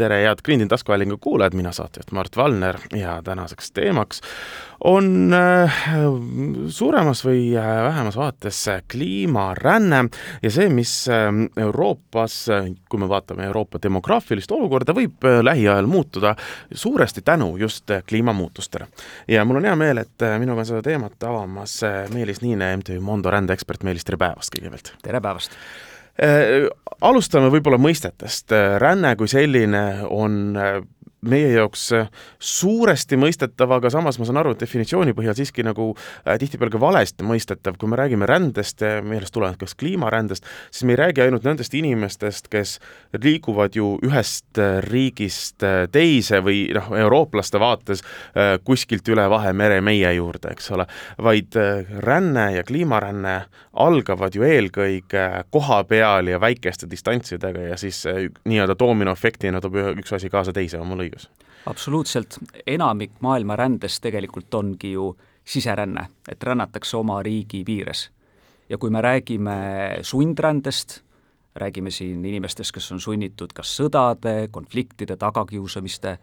tere, head Green Deal taskuhäälingu kuulajad, mina saatejuht Mart Valner ja tänaseks teemaks on äh, suuremas või äh, vähemas vaates kliimaränne ja see, mis äh, Euroopas, kui me vaatame Euroopa demograafilist olukorda, võib lähiajal muutuda suuresti tänu just kliimamuutustele. ja mul on hea meel, et minuga on seda teemat avamas Meelis Niine, MTÜ Mondo rändeekspert, Meelis, tere päevast kõigepealt! tere päevast! Alustame võib-olla mõistetest, ränne kui selline on meie jaoks äh, suuresti mõistetav, aga samas ma saan aru, et definitsiooni põhjal siiski nagu äh, tihtipeale ka valesti mõistetav, kui me räägime rändest millest tulenevalt kas kliimarändest, siis me ei räägi ainult nendest inimestest, kes liiguvad ju ühest äh, riigist äh, teise või noh, eurooplaste vaates äh, kuskilt üle Vahemere meie juurde, eks ole, vaid äh, ränne ja kliimaränne algavad ju eelkõige koha peal ja väikeste distantsidega ja siis nii-öelda doominoefektina toob üks asi kaasa teise, on mul õigus? absoluutselt, enamik maailma rändest tegelikult ongi ju siseränne, et rännatakse oma riigi piires. ja kui me räägime sundrändest, räägime siin inimestest, kes on sunnitud kas sõdade, konfliktide, tagakiusamiste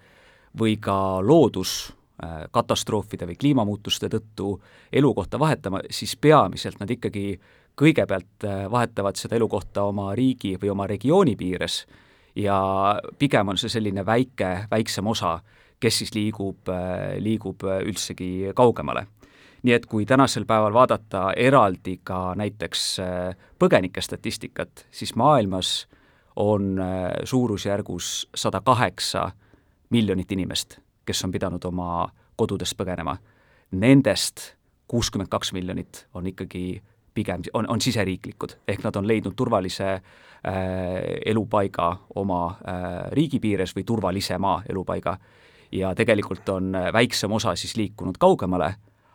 või ka looduskatastroofide äh, või kliimamuutuste tõttu elukohta vahetama, siis peamiselt nad ikkagi kõigepealt äh, vahetavad seda elukohta oma riigi või oma regiooni piires ja pigem on see selline väike, väiksem osa, kes siis liigub, liigub üldsegi kaugemale. nii et kui tänasel päeval vaadata eraldi ka näiteks äh, põgenike statistikat, siis maailmas on äh, suurusjärgus sada kaheksa miljonit inimest, kes on pidanud oma kodudest põgenema. Nendest kuuskümmend kaks miljonit on ikkagi pigem, on, on siseriiklikud, ehk nad on leidnud turvalise äh, elupaiga oma äh, riigi piires või turvalisema elupaiga. ja tegelikult on väiksem osa siis liikunud kaugemale,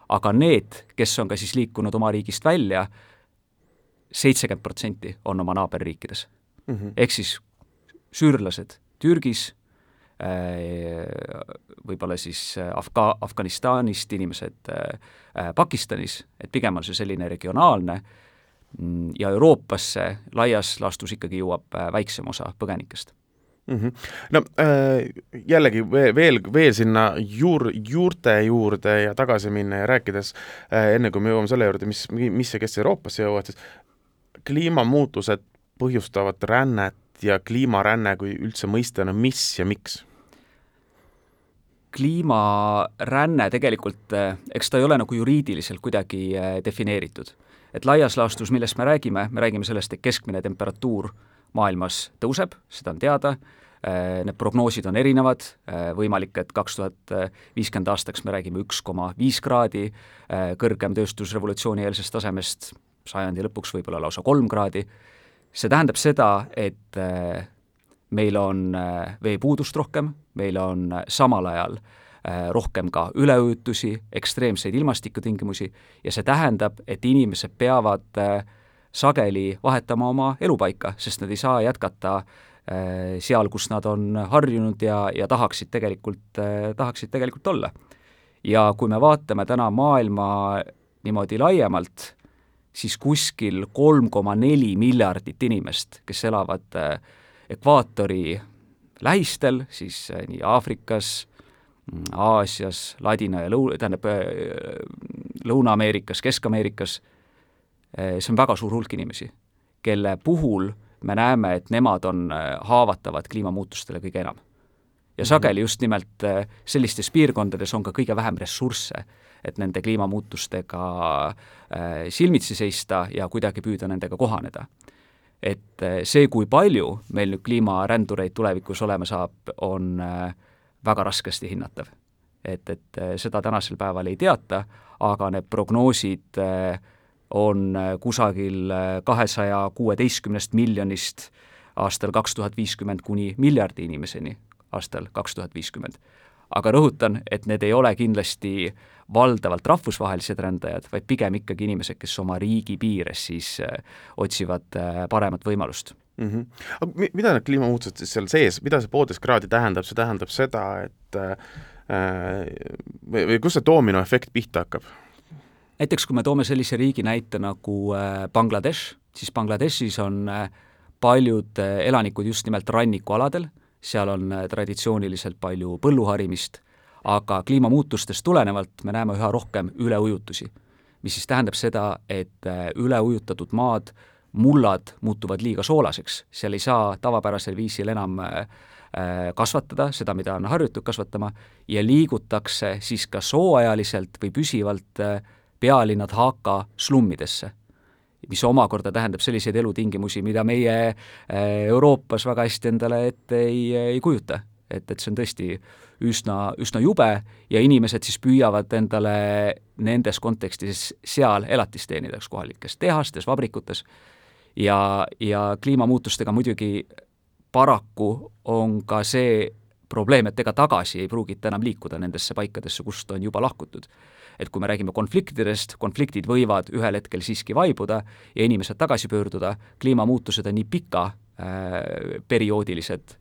aga need, kes on ka siis liikunud oma riigist välja, seitsekümmend protsenti on oma naaberriikides mm -hmm.. ehk siis süürlased Türgis, võib-olla siis äh, Afga-, Afganistanist inimesed äh, Pakistanis, et pigem on see selline regionaalne mm, ja Euroopasse laias laastus ikkagi jõuab väiksem osa põgenikest mm. -hmm. no äh, jällegi veel, veel sinna juur, juurte juurde ja tagasi minna ja rääkides äh,, enne kui me jõuame selle juurde, mis, mis ja kes Euroopasse jõuavad, siis kliimamuutused põhjustavad rännet ja kliimaränne kui üldse mõistena, mis ja miks? Kliimaränne tegelikult, eh, eks ta ei ole nagu juriidiliselt kuidagi eh, defineeritud. et laias laastus, millest me räägime, me räägime sellest, et keskmine temperatuur maailmas tõuseb, seda on teada, eh, need prognoosid on erinevad, võimalik, et kaks tuhat viiskümmend aastaks me räägime üks koma viis kraadi kõrgem tööstusrevolutsiooni eelsest tasemest, sajandi lõpuks võib-olla lausa kolm kraadi, see tähendab seda, et meil on äh, veepuudust rohkem, meil on äh, samal ajal äh, rohkem ka üleujutusi, ekstreemseid ilmastikutingimusi ja see tähendab, et inimesed peavad sageli vahetama oma elupaika, sest nad ei saa jätkata seal, kus nad on harjunud ja, ja tahaksid tegelikult, tahaksid tegelikult olla. ja kui me vaatame täna maailma niimoodi laiemalt, siis kuskil kolm koma neli miljardit inimest, kes elavad äh, ekvaatori lähistel, siis äh, nii Aafrikas, mm, Aasias, Ladina ja lõu-, tähendab äh, Lõuna-Ameerikas, Kesk-Ameerikas, äh, see on väga suur hulk inimesi, kelle puhul me näeme, et nemad on haavatavad kliimamuutustele kõige enam. ja sageli just nimelt sellistes piirkondades on ka kõige vähem ressursse, et nende kliimamuutustega silmitsi seista ja kuidagi püüda nendega kohaneda et eh, see, kui palju meil nüüd kliimarändureid tulevikus olema saab, on eh, väga raskesti hinnatav. et, et eh, seda tänasel päeval ei teata, aga need prognoosid on kusagil kahesaja kuueteistkümnest miljonist aastal kaks tuhat viiskümmend kuni miljardi inimeseni aastal kaks tuhat viiskümmend. Aga rõhutan, et need ei ole kindlasti valdavalt rahvusvahelised rändajad, vaid pigem ikkagi inimesed, kes oma riigi piires siis otsivad paremat võimalust mm. -hmm. aga mida need kliimamuutused siis seal sees, mida see poolteist kraadi tähendab, see tähendab seda, et äh, või, või kust see doominoefekt pihta hakkab? näiteks kui me toome sellise riigi näite nagu äh, Bangladesh, siis Bangladeshis on äh, paljud äh, elanikud just nimelt rannikualadel, seal on traditsiooniliselt palju põlluharimist, aga kliimamuutustest tulenevalt me näeme üha rohkem üleujutusi. mis siis tähendab seda, et üleujutatud maad, mullad muutuvad liiga soolaseks, seal ei saa tavapärasel viisil enam kasvatada seda, mida on harjutud kasvatama, ja liigutakse siis kas hooajaliselt või püsivalt pealinna Dhaka slummidesse mis omakorda tähendab selliseid elutingimusi, mida meie äh, Euroopas väga hästi endale ette ei, ei kujuta. et, et see on tõesti üsna, üsna jube ja inimesed siis püüavad endale nendes kontekstides seal elatist teenida, kas kohalikes tehastes, vabrikutes, ja, ja kliimamuutustega muidugi paraku on ka see probleem, et ega tagasi ei pruugita enam liikuda nendesse paikadesse, kust on juba lahkutud et kui me räägime konfliktidest, konfliktid võivad ühel hetkel siiski vaibuda ja inimesed tagasi pöörduda, kliimamuutused on nii pika äh, perioodilised,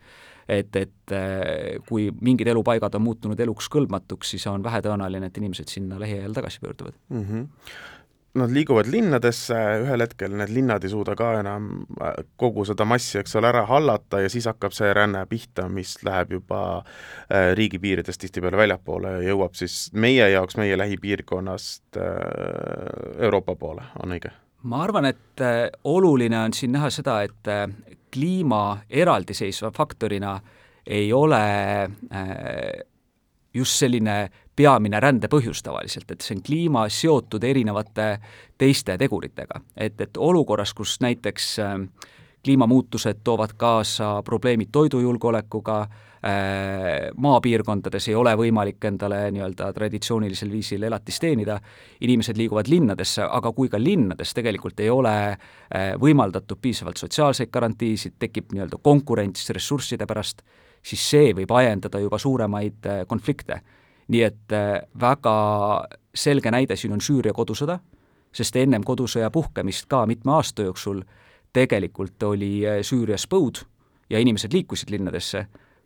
et, et äh, kui mingid elupaigad on muutunud eluks kõlbmatuks, siis on vähetõenäoline, et inimesed sinna lähiajal tagasi pöörduvad mm. -hmm nad liiguvad linnadesse, ühel hetkel need linnad ei suuda ka enam äh, kogu seda massi, eks ole, ära hallata ja siis hakkab see ränne pihta, mis läheb juba äh, riigipiiridest tihtipeale väljapoole ja jõuab siis meie jaoks, meie lähipiirkonnast äh, Euroopa poole, on õige? ma arvan, et oluline on siin näha seda, et kliima eraldiseisva faktorina ei ole just selline peamine rände põhjus tavaliselt, et see on kliima seotud erinevate teiste teguritega. et, et olukorras, kus näiteks äh, kliimamuutused toovad kaasa probleemid toidujulgeolekuga, äh, maapiirkondades ei ole võimalik endale nii-öelda traditsioonilisel viisil elatist teenida, inimesed liiguvad linnadesse, aga kui ka linnades tegelikult ei ole äh, võimaldatud piisavalt sotsiaalseid garantiisid, tekib nii-öelda konkurents ressursside pärast, siis see võib ajendada juba suuremaid konflikte nii et äh, väga selge näide siin on Süüria kodusõda, sest ennem kodusõja puhkemist ka mitme aasta jooksul tegelikult oli äh, Süürias põud ja inimesed liikusid linnadesse,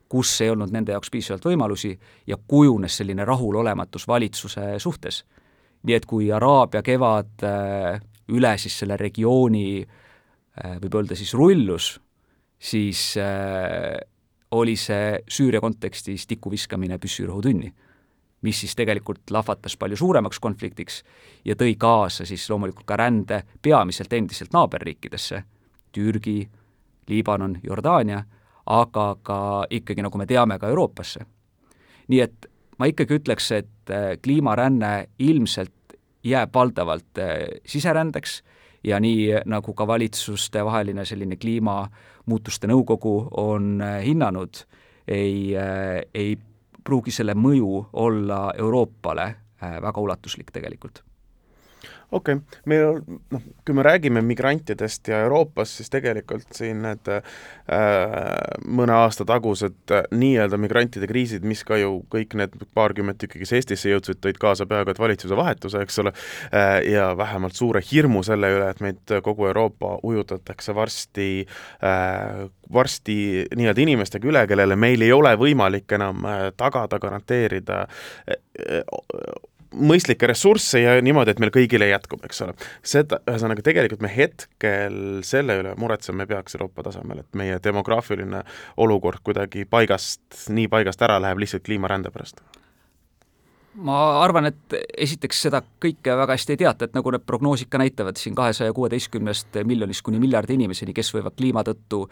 kus ei olnud nende jaoks piisavalt võimalusi ja kujunes selline rahulolematus valitsuse suhtes. nii et kui Araabia kevad äh, üle siis selle regiooni võib öelda siis rullus, siis oli see Süüria kontekstis tikuviskamine püssirõhutünni mis siis tegelikult lahvatas palju suuremaks konfliktiks ja tõi kaasa siis loomulikult ka rände peamiselt endiselt naaberriikidesse, Türgi, Liibanon, Jordaania, aga ka ikkagi, nagu me teame, ka Euroopasse. nii et ma ikkagi ütleks, et äh, kliimaränne ilmselt jääb valdavalt äh, siserändeks ja nii, nagu ka valitsustevaheline selline kliimamuutuste nõukogu on äh, hinnanud, ei, ei pruugi selle mõju olla Euroopale äh, väga ulatuslik tegelikult okei okay., meil noh, kui me räägime migrantidest ja Euroopast, siis tegelikult siin need äh, mõne aasta tagused äh, nii-öelda migrantide kriisid, mis ka ju kõik need paarkümmend tükki, kes Eestisse jõudsid, tõid kaasa peaaegu et valitsuse vahetuse, eks ole äh,, ja vähemalt suure hirmu selle üle, et meid kogu Euroopa ujutatakse varsti äh, varsti nii-öelda inimestega üle, kellele meil ei ole võimalik enam äh, tagada, garanteerida äh, äh, mõistlikke ressursse ja niimoodi, et meil kõigile jätkub, eks ole. seda, ühesõnaga tegelikult me hetkel selle üle muretsema ei peaks Euroopa tasemel, et meie demograafiline olukord kuidagi paigast, nii paigast ära läheb lihtsalt kliimarände pärast ma arvan, et esiteks seda kõike väga hästi ei teata, et nagu need prognoosid ka näitavad, siin kahesaja kuueteistkümnest miljonist kuni miljardi inimeseni, kes võivad kliima tõttu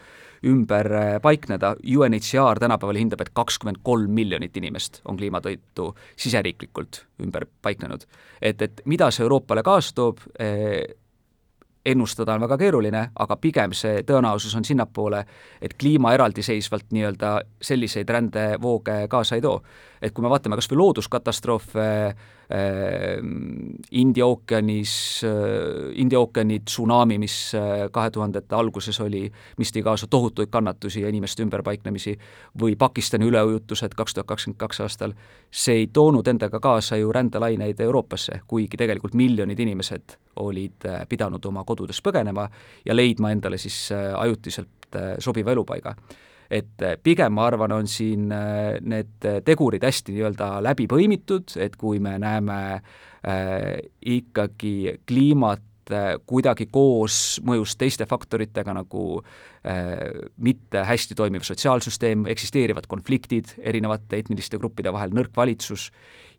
ümber äh, paikneda, UNHCR tänapäeval hindab, et kakskümmend kolm miljonit inimest on kliima tõttu siseriiklikult ümber paiknenud. et, et mida see Euroopale kaasa toob, äh, ennustada on väga keeruline, aga pigem see tõenäosus on sinnapoole, et kliima eraldiseisvalt nii-öelda selliseid rändevooge kaasa ei too. et kui me vaatame kas või looduskatastroofe, India ookeanis, India ookeani tsunami, mis kahe tuhandete alguses oli, mis tõi kaasa tohutuid kannatusi ja inimeste ümberpaiknemisi, või Pakistani üleujutused kaks tuhat kakskümmend kaks aastal, see ei toonud endaga kaasa ju rändelaineid Euroopasse, kuigi tegelikult miljonid inimesed olid pidanud oma kodudest põgenema ja leidma endale siis ajutiselt sobiva elupaiga et äh, pigem ma arvan, on siin äh, need tegurid hästi nii-öelda läbi põimitud, et kui me näeme äh, ikkagi kliimat kuidagi koos mõjus teiste faktoritega, nagu äh, mitte hästi toimiv sotsiaalsüsteem, eksisteerivad konfliktid erinevate etniliste gruppide vahel, nõrk valitsus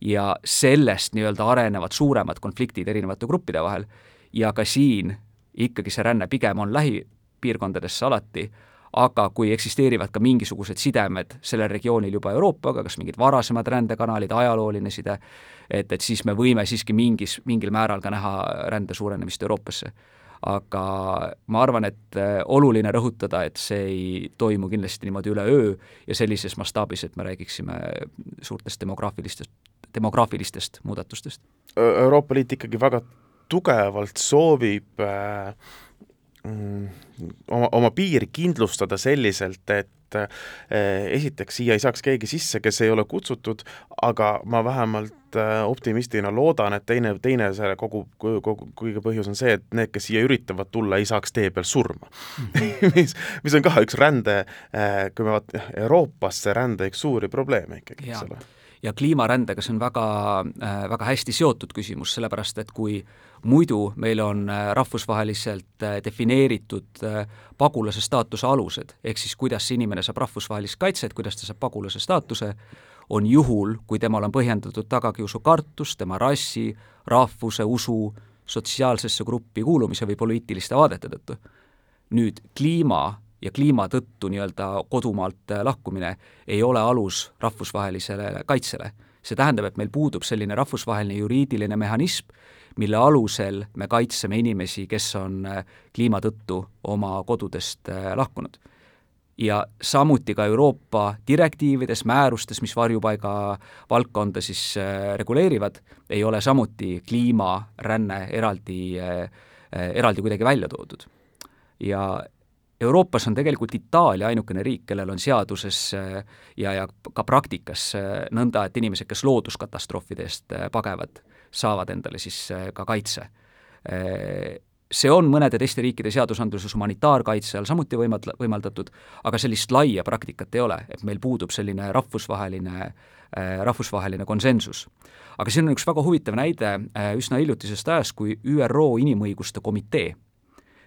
ja sellest nii-öelda arenevad suuremad konfliktid erinevate gruppide vahel. Ja ka siin ikkagi see ränne pigem on lähipiirkondadesse alati, aga kui eksisteerivad ka mingisugused sidemed sellel regioonil juba Euroopaga, kas mingid varasemad rändekanalid, ajalooline side, et, et siis me võime siiski mingis, mingil määral ka näha rände suurenemist Euroopasse. aga ma arvan, et äh, oluline rõhutada, et see ei toimu kindlasti niimoodi üleöö ja sellises mastaabis, et me räägiksime suurtest demograafilistest, demograafilistest muudatustest. Euroopa Liit ikkagi väga tugevalt soovib äh, oma, oma piiri kindlustada selliselt, et eh, esiteks siia ei saaks keegi sisse, kes ei ole kutsutud, aga ma vähemalt eh, optimistina loodan, et teine, teine selle kogu, kogu, kõige põhjus on see, et need, kes siia üritavad tulla, ei saaks tee peal surma. Mis, mis on ka üks rände, eh, kui me vaatame Euroopasse rände üks suuri probleeme ikkagi, eks ole. Ja kliimarändega see on väga, väga hästi seotud küsimus, sellepärast et kui muidu meil on rahvusvaheliselt defineeritud pagulase staatuse alused, ehk siis kuidas see inimene saab rahvusvahelist kaitset, kuidas ta saab pagulase staatuse, on juhul, kui temal on põhjendatud tagakiusu kartus tema rassi, rahvuse, usu, sotsiaalsesse gruppi kuulumise või poliitiliste vaadete tõttu. nüüd kliima ja kliima tõttu nii-öelda kodumaalt äh, lahkumine ei ole alus rahvusvahelisele kaitsele. see tähendab, et meil puudub selline rahvusvaheline juriidiline mehhanism, mille alusel me kaitseme inimesi, kes on äh, kliima tõttu oma kodudest äh, lahkunud. Ja samuti ka Euroopa direktiivides, määrustes, mis varjupaiga valdkonda siis reguleerivad, ei ole samuti kliimaränne eraldi, eraldi kuidagi välja toodud. ja Euroopas on tegelikult Itaalia ainukene riik, kellel on seaduses äh, ja, ja ka praktikas äh, nõnda, et inimesed, kes looduskatastroofide eest äh, pagevad, saavad endale siis ka kaitse. See on mõnede teiste riikide seadusandluses humanitaarkaitse all samuti võimald-, võimaldatud, aga sellist laia praktikat ei ole, et meil puudub selline rahvusvaheline, rahvusvaheline konsensus. aga siin on üks väga huvitav näide üsna hiljutisest ajast, kui ÜRO Inimõiguste Komitee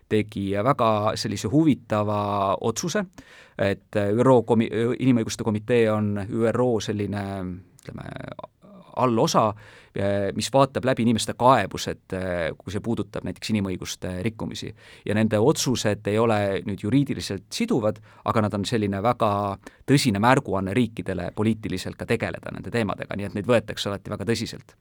tegi väga sellise huvitava otsuse, et ÜRO komi-, Inimõiguste Komitee on ÜRO selline ütleme, allosa, mis vaatab läbi inimeste kaebused, kui see puudutab näiteks inimõiguste rikkumisi. ja nende otsused ei ole nüüd juriidiliselt siduvad, aga nad on selline väga tõsine märguanne riikidele poliitiliselt ka tegeleda nende teemadega, nii et neid võetakse alati väga tõsiselt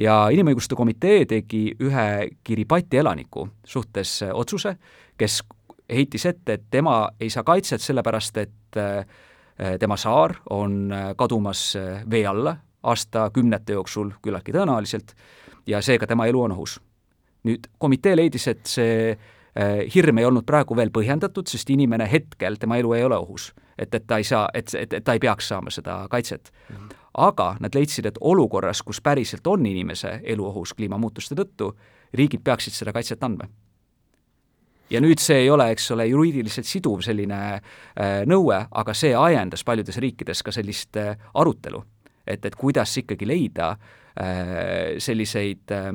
ja Inimõiguste Komitee tegi ühe Kiribati elaniku suhtes otsuse, kes heitis ette, et tema ei saa kaitset sellepärast, et tema saar on kadumas vee alla aastakümnete jooksul küllaltki tõenäoliselt ja seega tema elu on ohus. nüüd komitee leidis, et see äh, hirm ei olnud praegu veel põhjendatud, sest inimene hetkel, tema elu ei ole ohus. et, et ta ei saa, et, et, et ta ei peaks saama seda kaitset mm. -hmm aga nad leidsid, et olukorras, kus päriselt on inimese elu ohus kliimamuutuste tõttu, riigid peaksid seda kaitset andma. ja nüüd see ei ole, eks ole, juriidiliselt siduv selline äh, nõue, aga see ajendas paljudes riikides ka sellist äh, arutelu, et, et kuidas ikkagi leida äh, selliseid äh,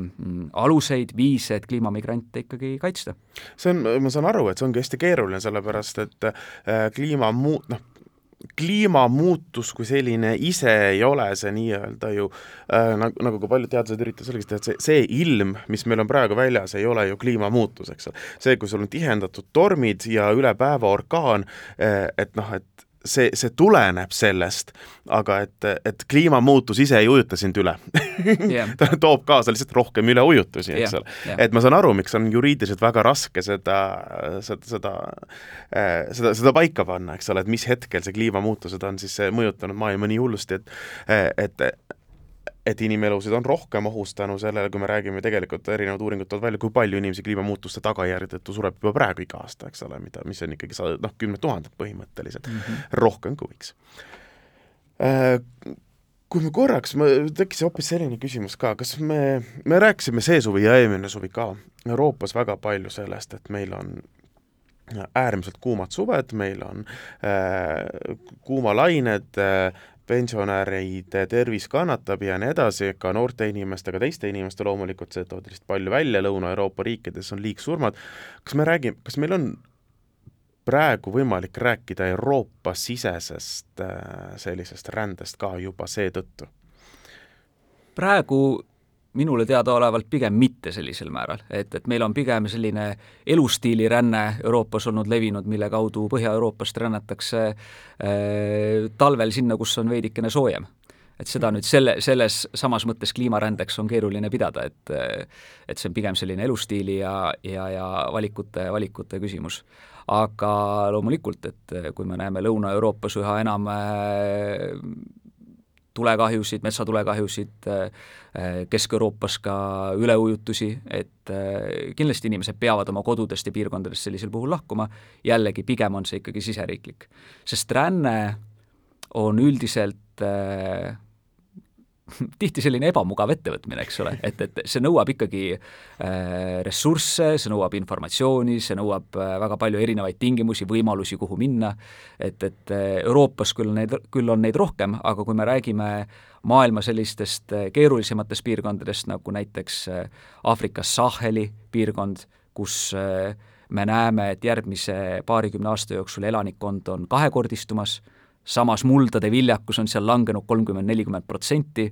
aluseid, viise, et kliimamigrante ikkagi kaitsta. see on, ma saan aru, et see ongi hästi keeruline, sellepärast et äh, kliima muu-, noh, kliimamuutus kui selline ise ei ole see nii-öelda ju äh, nagu, nagu ka paljud teadlased üritasid selgeks teha, et see, see ilm, mis meil on praegu väljas, ei ole ju kliimamuutus, eks ole. see, kui sul on tihendatud tormid ja üle päeva orkaan, äh, et noh, et see, see tuleneb sellest, aga et, et kliimamuutus ise ei ujuta sind üle yeah. ta toob kaasa lihtsalt rohkem üleujutusi, eks ole yeah. yeah.. et ma saan aru, miks on juriidiliselt väga raske seda, seda, seda, äh, seda, seda paika panna, eks ole, et mis hetkel see kliimamuutused on siis mõjutanud maailma nii hullusti, et et et inimelusid on rohkem ohus tänu sellele, kui me räägime tegelikult, erinevad uuringud toovad välja, kui palju inimesi kliimamuutuste tagajärje tõttu sureb juba praegu iga aasta, eks ole, mida, mis on ikkagi sa-, noh, kümned tuhanded põhimõtteliselt mm, -hmm. rohkem kui võiks. Äh, kui me korraks, tekkis hoopis selline küsimus ka, kas me, me rääkisime see suvi ja eelmine suvi ka Euroopas väga palju sellest, et meil on äärmiselt kuumad suved, meil on äh, kuumalained äh,, pensionäride tervis kannatab ja nii edasi, ka noorte inimeste, ka teiste inimeste loomulikult, see toob lihtsalt palju välja, Lõuna-Euroopa riikides on liigsurmad, kas me räägime, kas meil on praegu võimalik rääkida Euroopa-sisesest äh, sellisest rändest ka juba seetõttu? praegu minule teadaolevalt pigem mitte sellisel määral, et, et meil on pigem selline elustiiliränne Euroopas olnud levinud, mille kaudu Põhja-Euroopast rännatakse äh, talvel sinna, kus on veidikene soojem. et seda nüüd selle, selles samas mõttes kliimarändeks on keeruline pidada, et et see on pigem selline elustiili ja, ja, ja valikute, valikute küsimus. aga loomulikult, et kui me näeme Lõuna-Euroopas üha enam äh, tulekahjusid, metsatulekahjusid, äh, Kesk-Euroopas ka üleujutusi, et äh, kindlasti inimesed peavad oma kodudest ja piirkondadest sellisel puhul lahkuma, jällegi pigem on see ikkagi siseriiklik. sest ränne on üldiselt äh, tihti selline ebamugav ettevõtmine, eks ole, et, et see nõuab ikkagi äh, ressursse, see nõuab informatsiooni, see nõuab äh, väga palju erinevaid tingimusi, võimalusi, kuhu minna, et, et äh, Euroopas küll neid, küll on neid rohkem, aga kui me räägime maailma sellistest äh, keerulisematest piirkondadest, nagu näiteks äh, Aafrikas Saheli piirkond, kus äh, me näeme, et järgmise paarikümne aasta jooksul elanikkond on kahekordistumas, samas muldade viljakus on seal langenud kolmkümmend, nelikümmend protsenti,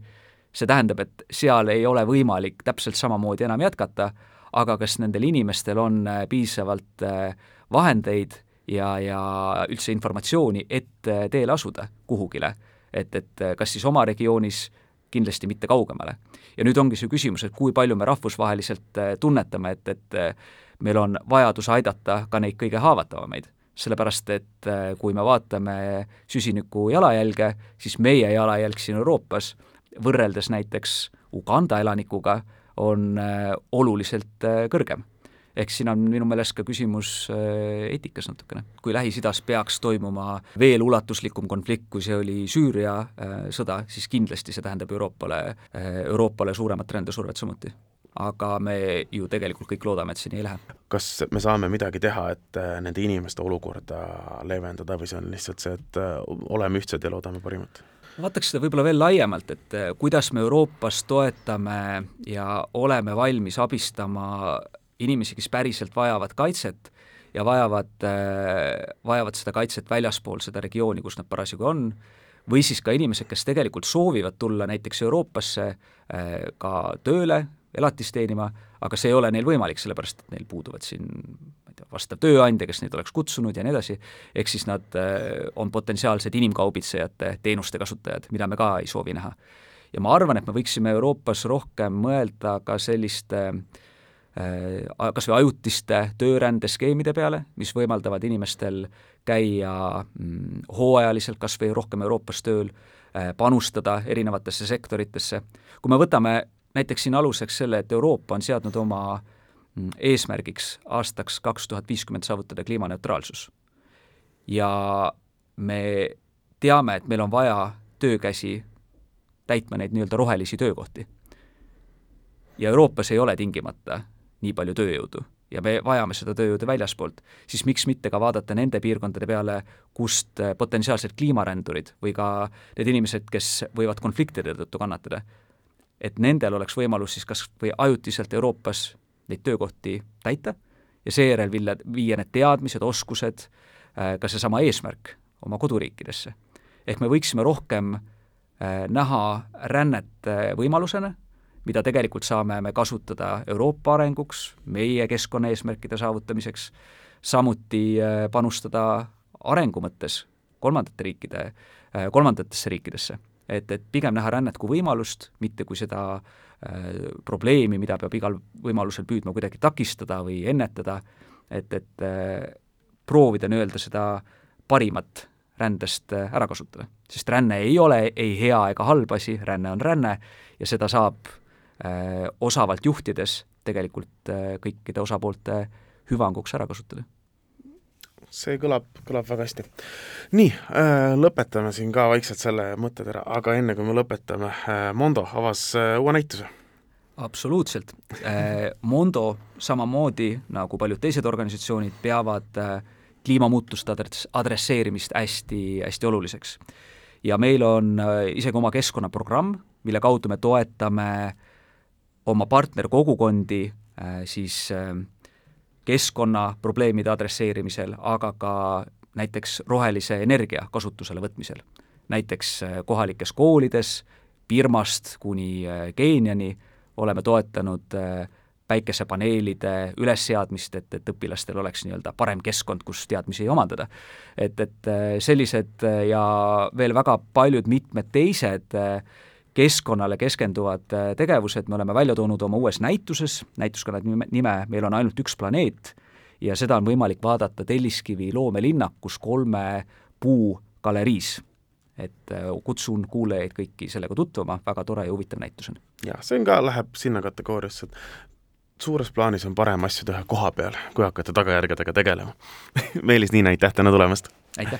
see tähendab, et seal ei ole võimalik täpselt samamoodi enam jätkata, aga kas nendel inimestel on äh, piisavalt äh, vahendeid ja, ja üldse informatsiooni, et äh, teele asuda kuhugile, et, et kas siis oma regioonis, kindlasti mitte kaugemale. ja nüüd ongi see küsimus, et kui palju me rahvusvaheliselt tunnetame, et, et meil on vajadus aidata ka neid kõige haavatavamaid sellepärast et äh, kui me vaatame süsiniku jalajälge, siis meie jalajälg siin Euroopas võrreldes näiteks Uganda elanikuga on äh, oluliselt äh, kõrgem. ehk siin on minu meelest ka küsimus eetikas natukene. kui Lähis-Idas peaks toimuma veel ulatuslikum konflikt, kui see oli Süüria sõda, siis kindlasti see tähendab Euroopale, Euroopale suuremat rändesurvet samuti aga me ju tegelikult kõik loodame, et see nii ei lähe. kas me saame midagi teha, et äh, nende inimeste olukorda leevendada või see on lihtsalt see, et äh, oleme ühtsed ja loodame parimat? vaataks seda võib-olla veel laiemalt, et äh, kuidas me Euroopas toetame ja oleme valmis abistama inimesi, kes päriselt vajavad kaitset ja vajavad, vajavad seda kaitset väljaspool seda regiooni, kus nad parasjagu on, või siis ka inimesed, kes tegelikult soovivad tulla näiteks Euroopasse ka tööle, elatist teenima, aga see ei ole neil võimalik, sellepärast et neil puuduvad siin ma ei tea, vastav tööandja, kes neid oleks kutsunud ja nii edasi, ehk siis nad äh, on potentsiaalsed inimkaubitsejate teenuste kasutajad, mida me ka ei soovi näha. ja ma arvan, et me võiksime Euroopas rohkem mõelda ka selliste äh, kas või ajutiste töörändeskeemide peale, mis võimaldavad inimestel käia mm, hooajaliselt kas või rohkem Euroopas tööl, äh, panustada erinevatesse sektoritesse. kui me võtame näiteks siin aluseks selle, et Euroopa on seadnud oma mm, eesmärgiks aastaks kaks tuhat viiskümmend saavutada kliimaneutraalsus. ja me teame, et meil on vaja töökäsi täitma neid nii-öelda rohelisi töökohti. ja Euroopas ei ole tingimata nii palju tööjõudu ja me vajame seda tööjõudu väljaspoolt, siis miks mitte ka vaadata nende piirkondade peale, kust potentsiaalsed kliimarändurid või ka need inimesed, kes võivad konfliktide tõttu kannatada, et nendel oleks võimalus siis kas või ajutiselt Euroopas neid töökohti täita ja seejärel viia, viia need teadmised, oskused, äh, ka seesama eesmärk oma koduriikidesse. ehk me võiksime rohkem äh, näha rännet äh, võimalusena, mida tegelikult saame me kasutada Euroopa arenguks, meie keskkonnaeesmärkide saavutamiseks, samuti panustada arengu mõttes kolmandate riikide, kolmandatesse riikidesse et, et pigem näha rännet kui võimalust, mitte kui seda äh, probleemi, mida peab igal võimalusel püüdma kuidagi takistada või ennetada, et, et äh, proovida nii-öelda seda parimat rändest äh, ära kasutada. sest ränne ei ole ei hea ega halb asi, ränne on ränne ja seda saab äh, osavalt juhtides tegelikult äh, kõikide osapoolte hüvanguks ära kasutada see kõlab, kõlab väga hästi. nii äh,, lõpetame siin ka vaikselt selle mõttetera, aga enne kui me lõpetame äh,, Mondo avas äh, uue näituse. absoluutselt. Mondo samamoodi nagu paljud teised organisatsioonid peavad kliimamuutuste adress-, adresseerimist hästi, hästi oluliseks. ja meil on isegi oma keskkonnaprogramm, mille kaudu me toetame oma partnerkogukondi siis äh, keskkonnaprobleemide adresseerimisel, aga ka näiteks rohelise energia kasutusele võtmisel. näiteks äh, kohalikes koolides, Birmast kuni äh, Keeniani oleme toetanud äh, päikesepaneelide ülesseadmist, et, et õpilastel oleks nii-öelda parem keskkond, kus teadmisi omandada. et, et sellised ja veel väga paljud mitmed teised äh, keskkonnale keskenduvad äh, tegevused me oleme välja toonud oma uues näituses, näitus kannab nime, Meil on ainult üks planeet ja seda on võimalik vaadata Telliskivi loomelinnakus kolme puugaleriis. et äh, kutsun kuulajaid kõiki sellega tutvuma, väga tore ja huvitav näitus on. jah, see on ka, läheb sinna kategooriasse, et suures plaanis on parem asju teha koha peal, kui hakata tagajärgedega tegelema Meelis Niina, aitäh täna tulemast! aitäh!